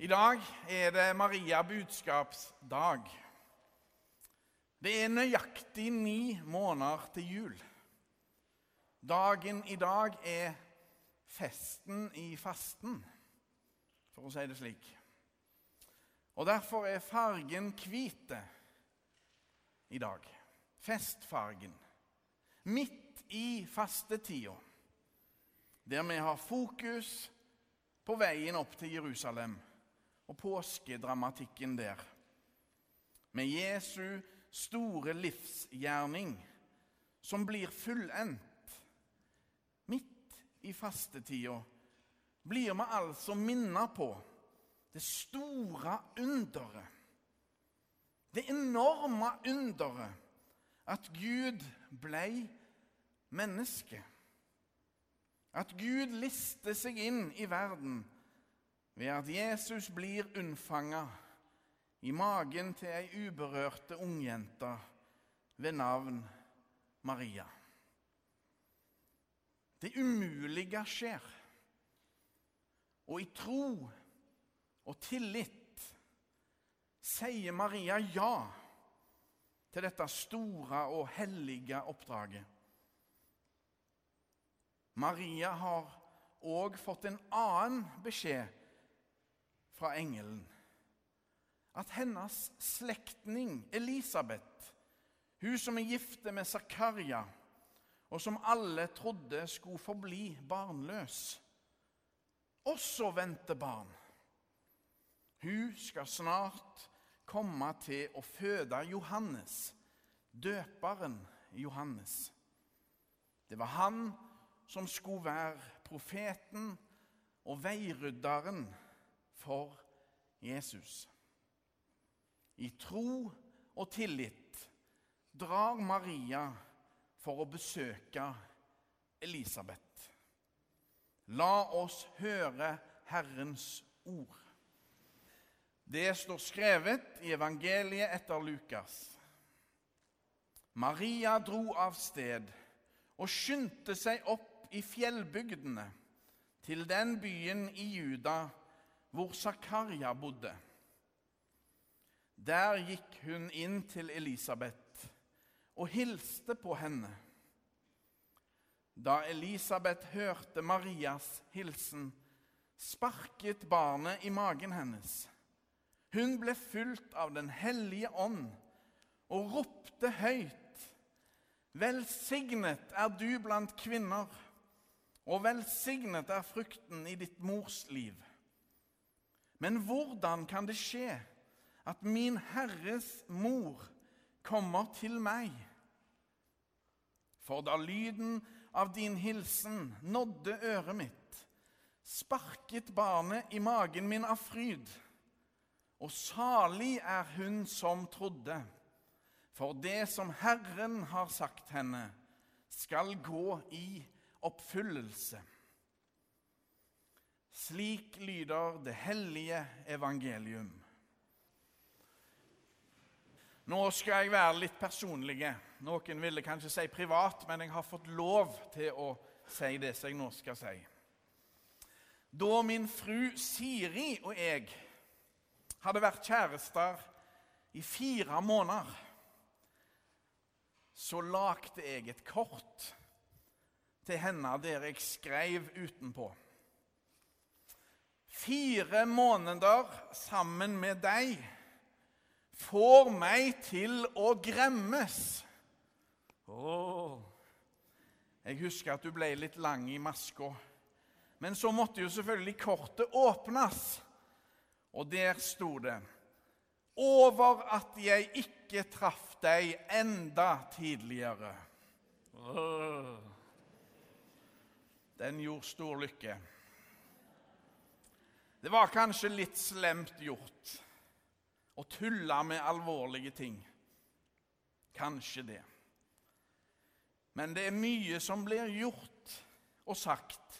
I dag er det Maria budskapsdag. Det er nøyaktig ni måneder til jul. Dagen i dag er festen i fasten, for å si det slik. Og Derfor er fargen hvit i dag. Festfargen. Midt i fastetida, der vi har fokus på veien opp til Jerusalem og påskedramatikken der. Med Jesu store livsgjerning som blir fullendt. Midt i fastetida blir vi altså minnet på det store underet. Det enorme underet at Gud blei menneske. At Gud liste seg inn i verden ved at Jesus blir unnfanga i magen til ei uberørte ungjente ved navn Maria. Det umulige skjer. Og i tro og tillit sier Maria ja til dette store og hellige oppdraget. Maria har òg fått en annen beskjed fra engelen. At hennes slektning Elisabeth, hun som er gifte med Zakaria, og som alle trodde skulle forbli barnløs, også venter barn. Hun skal snart komme til å føde Johannes, døperen Johannes. Det var han som skulle være profeten og veirydderen for Jesus. I tro og tillit drar Maria for å besøke Elisabeth. La oss høre Herrens ord. Det står skrevet i evangeliet etter Lukas. Maria dro av sted og skyndte seg opp i fjellbygdene, til den byen i Juda hvor Zakaria bodde. Der gikk hun inn til Elisabeth og hilste på henne. Da Elisabeth hørte Marias hilsen, sparket barnet i magen hennes. Hun ble fulgt av Den hellige ånd og ropte høyt. Velsignet er du blant kvinner, og velsignet er frukten i ditt mors liv. Men hvordan kan det skje at min Herres mor kommer til meg? For da lyden av din hilsen nådde øret mitt, sparket barnet i magen min av fryd. Og salig er hun som trodde, for det som Herren har sagt henne, skal gå i oppfyllelse. Slik lyder det hellige evangelium. Nå skal jeg være litt personlig. Noen ville kanskje si privat, men jeg har fått lov til å si det som jeg nå skal si. Da min fru Siri og jeg hadde vært kjærester i fire måneder, så lagde jeg et kort til henne der jeg skrev utenpå. Fire måneder sammen med deg får meg til å gremmes. Åh. Jeg husker at du ble litt lang i maska. Men så måtte jo selvfølgelig kortet åpnes, og der sto det Over at jeg ikke traff deg enda tidligere. Den gjorde stor lykke. Det var kanskje litt slemt gjort å tulle med alvorlige ting. Kanskje det. Men det er mye som blir gjort og sagt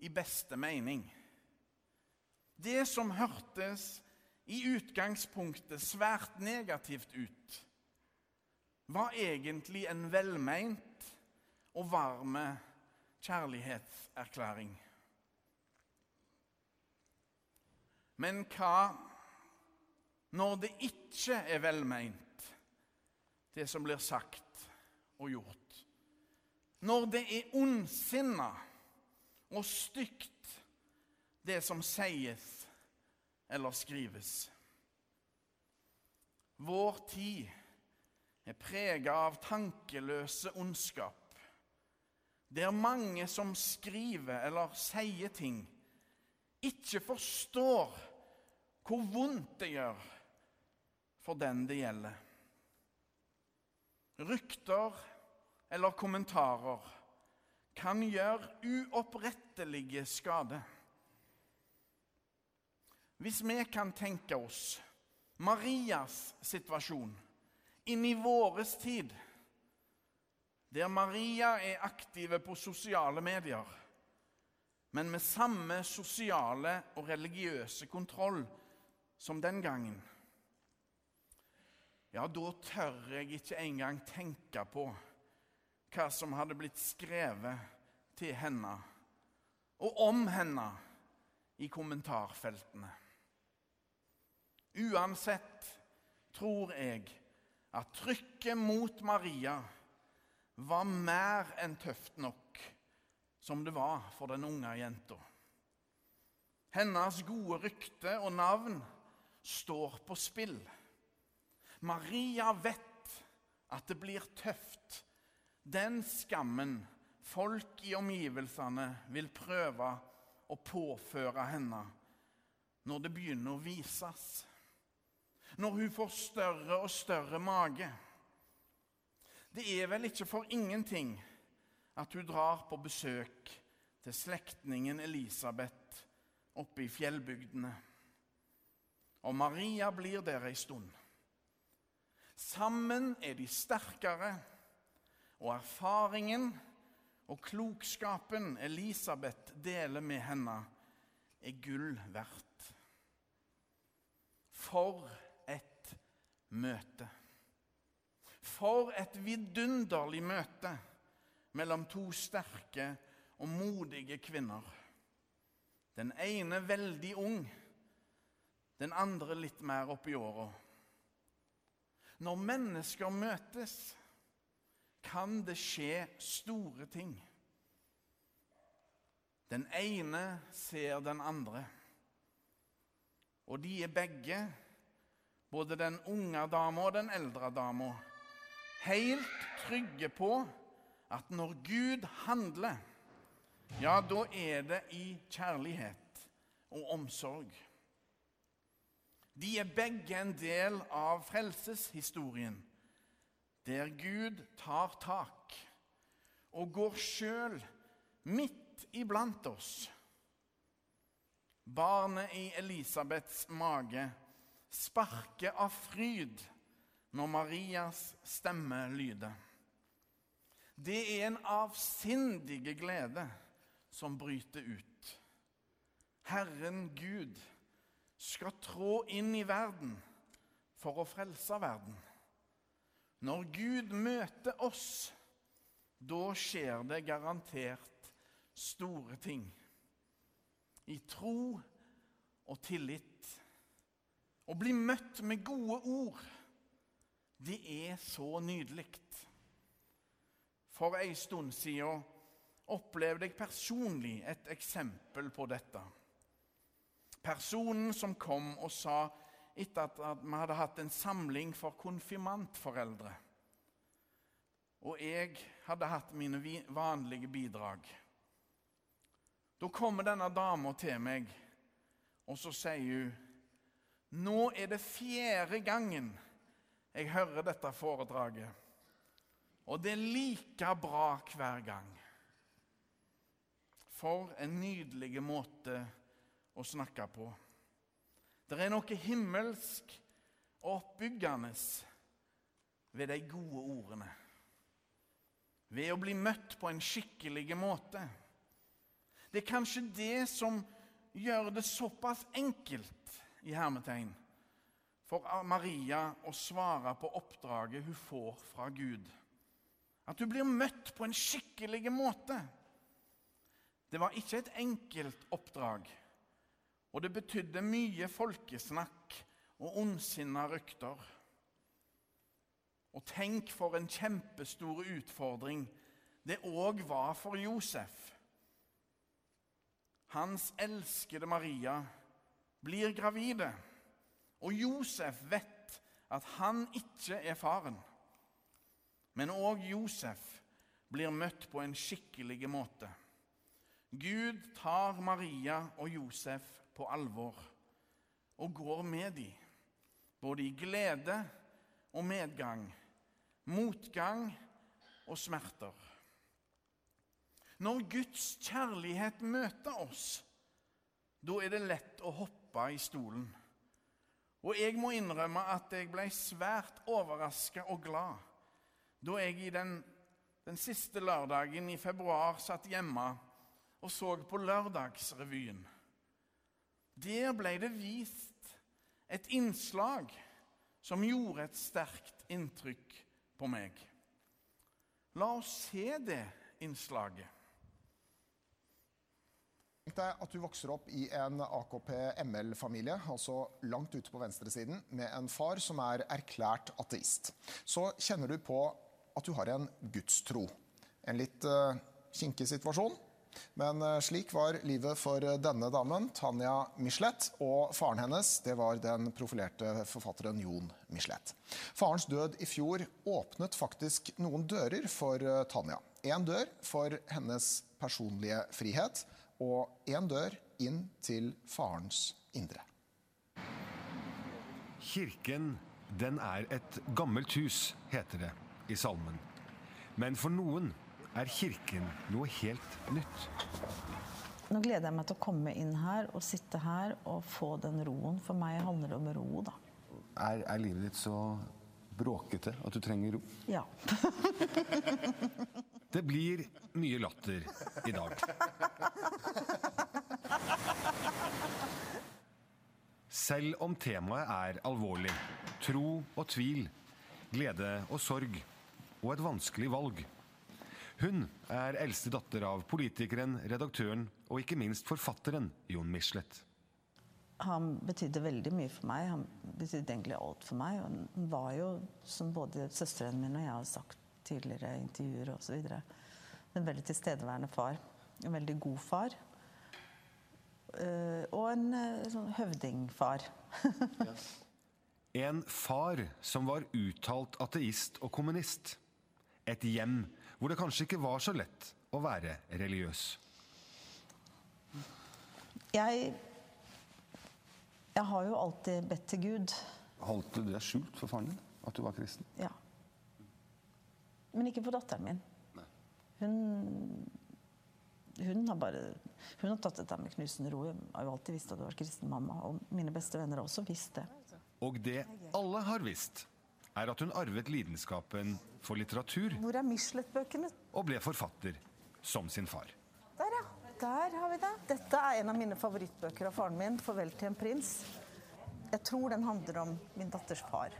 i beste mening. Det som hørtes i utgangspunktet svært negativt ut, var egentlig en velmeint og varme kjærlighetserklæring. Men hva når det ikke er velmeint, det som blir sagt og gjort? Når det er ondsinna og stygt, det som sies eller skrives. Vår tid er prega av tankeløse ondskap, Det er mange som skriver eller sier ting, ikke forstår hvor vondt det gjør for den det gjelder. Rykter eller kommentarer kan gjøre uopprettelige skade. Hvis vi kan tenke oss Marias situasjon inn i våres tid, der Maria er aktive på sosiale medier, men med samme sosiale og religiøse kontroll som den gangen Ja, da tør jeg ikke engang tenke på hva som hadde blitt skrevet til henne og om henne i kommentarfeltene. Uansett tror jeg at trykket mot Maria var mer enn tøft nok som det var for den unge jenta. Hennes gode rykte og navn står på spill. Maria vet at det blir tøft. Den skammen folk i omgivelsene vil prøve å påføre henne når det begynner å vises når hun får større og større mage. Det er vel ikke for ingenting at hun drar på besøk til slektningen Elisabeth oppe i fjellbygdene. Og Maria blir der ei stund. Sammen er de sterkere, og erfaringen og klokskapen Elisabeth deler med henne, er gull verdt. For et møte. For et vidunderlig møte mellom to sterke og modige kvinner. Den ene veldig ung, den andre litt mer oppi åra. Når mennesker møtes, kan det skje store ting. Den ene ser den andre, og de er begge både den unge dama og den eldre dama, helt trygge på at når Gud handler, ja, da er det i kjærlighet og omsorg. De er begge en del av frelseshistorien, der Gud tar tak og går sjøl midt iblant oss. Barnet i Elisabeths mage sparker av fryd når Marias stemme lyder. Det er en avsindige glede som bryter ut. Herren Gud skal trå inn i verden for å frelse verden. Når Gud møter oss, da skjer det garantert store ting. I tro og tillit å bli møtt med gode ord, det er så nydelig. For ei stund siden opplevde jeg personlig et eksempel på dette. Personen som kom og sa etter at vi hadde hatt en samling for konfirmantforeldre, og jeg hadde hatt mine vanlige bidrag. Da kommer denne dama til meg, og så sier hun nå er det fjerde gangen jeg hører dette foredraget, og det er like bra hver gang. For en nydelig måte å snakke på. Det er noe himmelsk og oppbyggende ved de gode ordene. Ved å bli møtt på en skikkelig måte. Det er kanskje det som gjør det såpass enkelt i hermetegn for Maria å svare på oppdraget hun får fra Gud. At du blir møtt på en skikkelig måte. Det var ikke et enkelt oppdrag, Og det betydde mye folkesnakk og ondsinna rykter. Og tenk for en kjempestor utfordring det òg var for Josef. Hans elskede Maria blir gravide, og Josef vet at han ikke er faren. Men òg Josef blir møtt på en skikkelig måte. Gud tar Maria og Josef på alvor og går med dem, både i glede og medgang, motgang og smerter. Når Guds kjærlighet møter oss, da er det lett å hoppe i stolen. Og jeg må innrømme at jeg ble svært overraska og glad da jeg i den, den siste lørdagen i februar satt hjemme og så på Lørdagsrevyen. Der ble det vist et innslag som gjorde et sterkt inntrykk på meg. La oss se det innslaget. Tenk deg at du vokser opp i en AKP-ML-familie, altså langt ute på venstresiden, med en far som er erklært ateist. Så kjenner du på at du har en gudstro. En litt uh, kinkig situasjon. Men uh, slik var livet for denne damen, Tanja Michelet. Og faren hennes det var den profilerte forfatteren Jon Michelet. Farens død i fjor åpnet faktisk noen dører for Tanja. En dør for hennes personlige frihet og én dør inn til farens indre. Kirken, den er et gammelt hus, heter det i salmen. Men for noen er kirken noe helt nytt. Nå gleder jeg meg til å komme inn her og sitte her og få den roen. For meg handler det om ro, da. Er, er livet ditt så bråkete at du trenger ro? Ja. Det blir mye latter i dag. Selv om temaet er alvorlig, tro og tvil, glede og sorg og et vanskelig valg. Hun er eldste datter av politikeren, redaktøren og ikke minst forfatteren Jon Michelet. Han betydde veldig mye for meg. Han betydde egentlig alt for meg. Han var jo, som både søstrene mine og jeg har sagt tidligere i intervjuer osv., en veldig tilstedeværende far. En veldig god far. Uh, og en uh, sånn høvdingfar. en far som var uttalt ateist og kommunist. Et hjem hvor det kanskje ikke var så lett å være religiøs. Jeg Jeg har jo alltid bedt til Gud. Holdt du det skjult for faren din? At du var kristen? Ja. Men ikke for datteren min. Hun hun har bare hun har tatt dette med knusende ro. Hun har jo alltid visst at du var kristen mamma. Og mine beste venner har også visst det. Og det alle har visst, er at hun arvet lidenskapen for litteratur. Hvor er Michelet-bøkene? Og ble forfatter, som sin far. Der, ja. Der har vi det. Dette er en av mine favorittbøker av faren min, 'Farvel til en prins'. Jeg tror den handler om min datters far.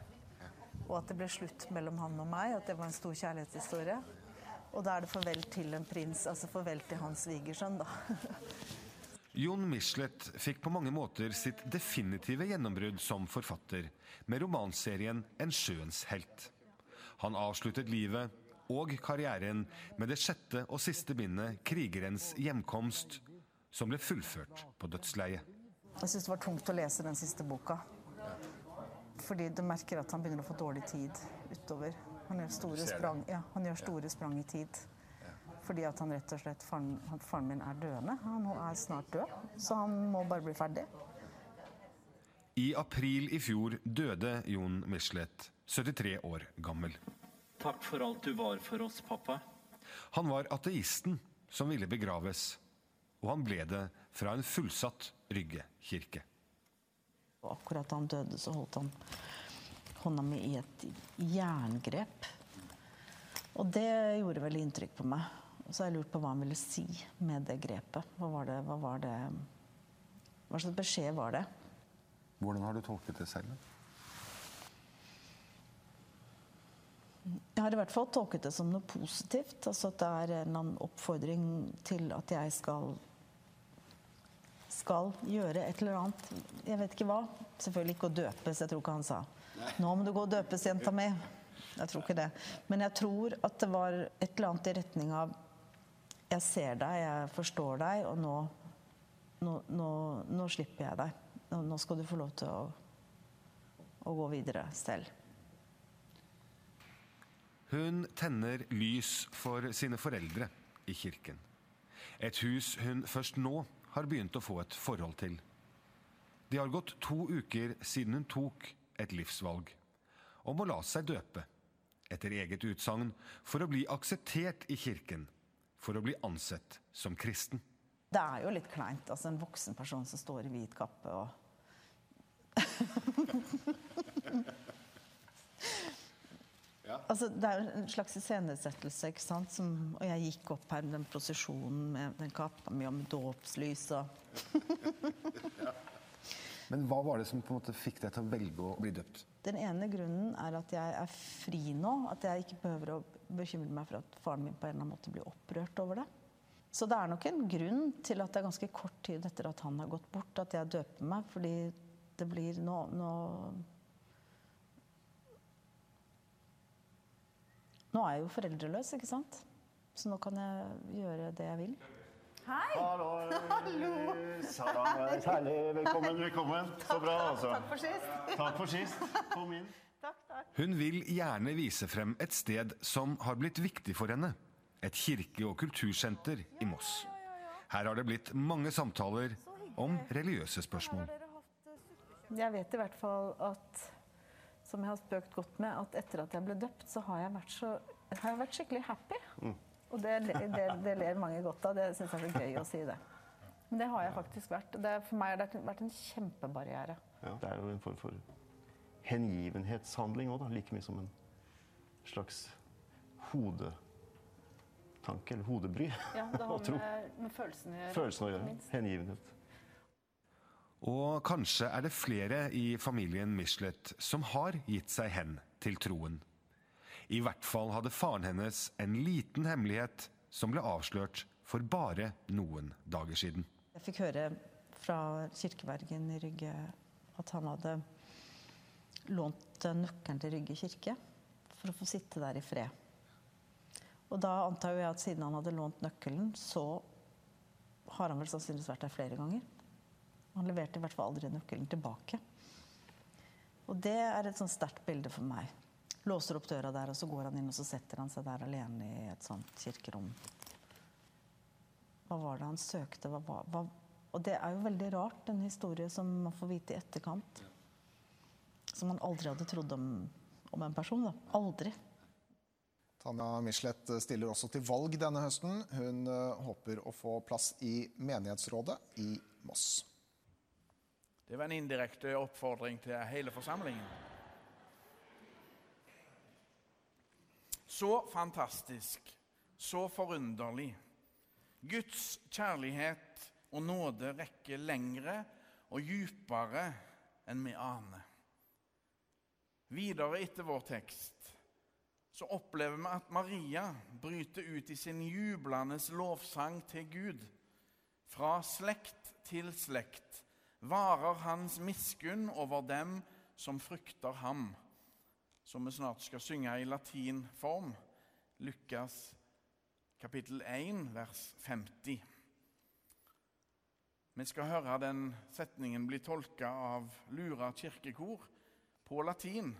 Og at det ble slutt mellom han og meg, at det var en stor kjærlighetshistorie. Og da er det 'farvel til en prins', altså farvel til hans svigersønn, da. Jon Michelet fikk på mange måter sitt definitive gjennombrudd som forfatter med romanserien 'En sjøens helt'. Han avsluttet livet og karrieren med det sjette og siste bindet 'Krigerens hjemkomst', som ble fullført på dødsleiet. Jeg syns det var tungt å lese den siste boka. Fordi du merker at han begynner å få dårlig tid utover. Han gjør store sprang, ja, han gjør store sprang i tid. Fordi at han rett og slett Faren, faren min er døende. Han er snart død, så han må bare bli ferdig. I april i fjor døde Jon Michelet, 73 år gammel. Takk for alt du var for oss, pappa. Han var ateisten som ville begraves, og han ble det fra en fullsatt Rygge kirke. Og akkurat da han døde, så holdt han hånda mi i et jerngrep. Og det gjorde veldig inntrykk på meg. Så har jeg lurt på hva han ville si med det grepet. Hva var det, hva var det Hva slags beskjed var det? Hvordan har du tolket det selv? Jeg har i hvert fall tolket det som noe positivt. Altså at det er en eller annen oppfordring til at jeg skal skal gjøre et eller annet. Jeg vet ikke hva. Selvfølgelig ikke å døpes. Jeg tror ikke han sa 'Nå må du gå og døpes, jenta mi'. Jeg tror ikke det. Men jeg tror at det var et eller annet i retning av 'Jeg ser deg, jeg forstår deg, og nå, nå, nå, nå slipper jeg deg'. Nå, skal du få lov til å, å gå videre selv. Hun tenner lys for sine foreldre i kirken. Et hus hun først nå har begynt å få et forhold til. Det har gått to uker siden hun tok et livsvalg om å la seg døpe, etter eget utsagn, for å bli akseptert i kirken, for å bli ansett som kristen. Det er jo litt kleint. altså En voksen person som står i hvit kappe og Altså, det er jo en slags iscenesettelse, ikke sant. Som, og jeg gikk opp her med den prosesjonen med den kappa mi og med dåpslys og Men hva var det som på en måte fikk deg til å velge å bli døpt? Den ene grunnen er at jeg er fri nå. At jeg ikke behøver å bekymre meg for at faren min på en eller annen måte blir opprørt over det. Så det er nok en grunn til at det er ganske kort tid etter at han har gått bort, at jeg døper meg. Fordi det blir nå, nå Nå er jeg jo foreldreløs, ikke sant? Så nå kan jeg gjøre det jeg vil. Hei! Hallo! Særlig, Velkommen, velkommen. Så bra, altså. Takk for sist. Takk for sist. Kom inn. Takk, takk. Hun vil gjerne vise frem et sted som har blitt viktig for henne. Et kirke- og kultursenter i Moss. Her har det blitt mange samtaler om religiøse spørsmål. Jeg vet i hvert fall at som jeg har spøkt godt med, at etter at jeg ble døpt, så har jeg vært, så, har jeg vært skikkelig happy. Og det, det, det ler mange godt av. Det syns jeg er så gøy å si det. Men det har jeg faktisk vært. Det, for meg har det vært en kjempebarriere. Ja, det er jo en form for hengivenhetshandling òg, like mye som en slags hodetanke, eller hodebry. Ja, det har med, med følelsene å gjøre. Følelsen å gjøre. minst. Hengivenhet. Og kanskje er det flere i familien Michelet som har gitt seg hen til troen. I hvert fall hadde faren hennes en liten hemmelighet som ble avslørt for bare noen dager siden. Jeg fikk høre fra kirkevergen i Rygge at han hadde lånt nøkkelen til Rygge kirke for å få sitte der i fred. Og da antar jeg at siden han hadde lånt nøkkelen, så har han vel sannsynligvis vært der flere ganger. Han leverte i hvert fall aldri nøkkelen tilbake. Og det er et sånn sterkt bilde for meg. Låser opp døra der, og så går han inn og så setter han seg der alene i et sånt kirkerom. Hva var det han søkte? Hva, var- hva, og det er jo veldig rart, en historie som man får vite i etterkant. Som man aldri hadde trodd om, om en person. Da. Aldri. Tanja Michelet stiller også til valg denne høsten. Hun eh, håper å få plass i menighetsrådet i Moss. Det var en indirekte oppfordring til hele forsamlingen. Så fantastisk, så forunderlig. Guds kjærlighet og nåde rekker lengre og djupere enn vi aner. Videre etter vår tekst så opplever vi at Maria bryter ut i sin jublende lovsang til Gud. Fra slekt til slekt varer hans miskunn over dem som frykter ham. Som vi snart skal synge i latin form. Lukas kapittel 1, vers 50. Vi skal høre den setningen bli tolka av Lura kirkekor på latin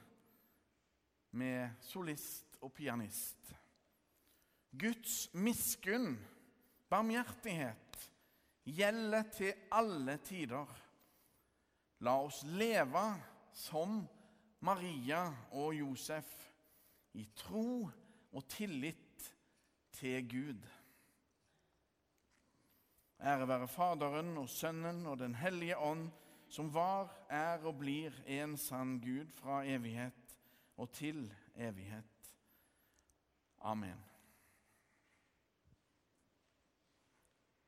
med solist og pianist. Guds miskunn, barmhjertighet, gjelder til alle tider. La oss leve som Maria og Josef, i tro og tillit til Gud. Ære være Faderen og Sønnen og Den hellige ånd, som var, er og blir en sann Gud fra evighet og til evighet. Amen.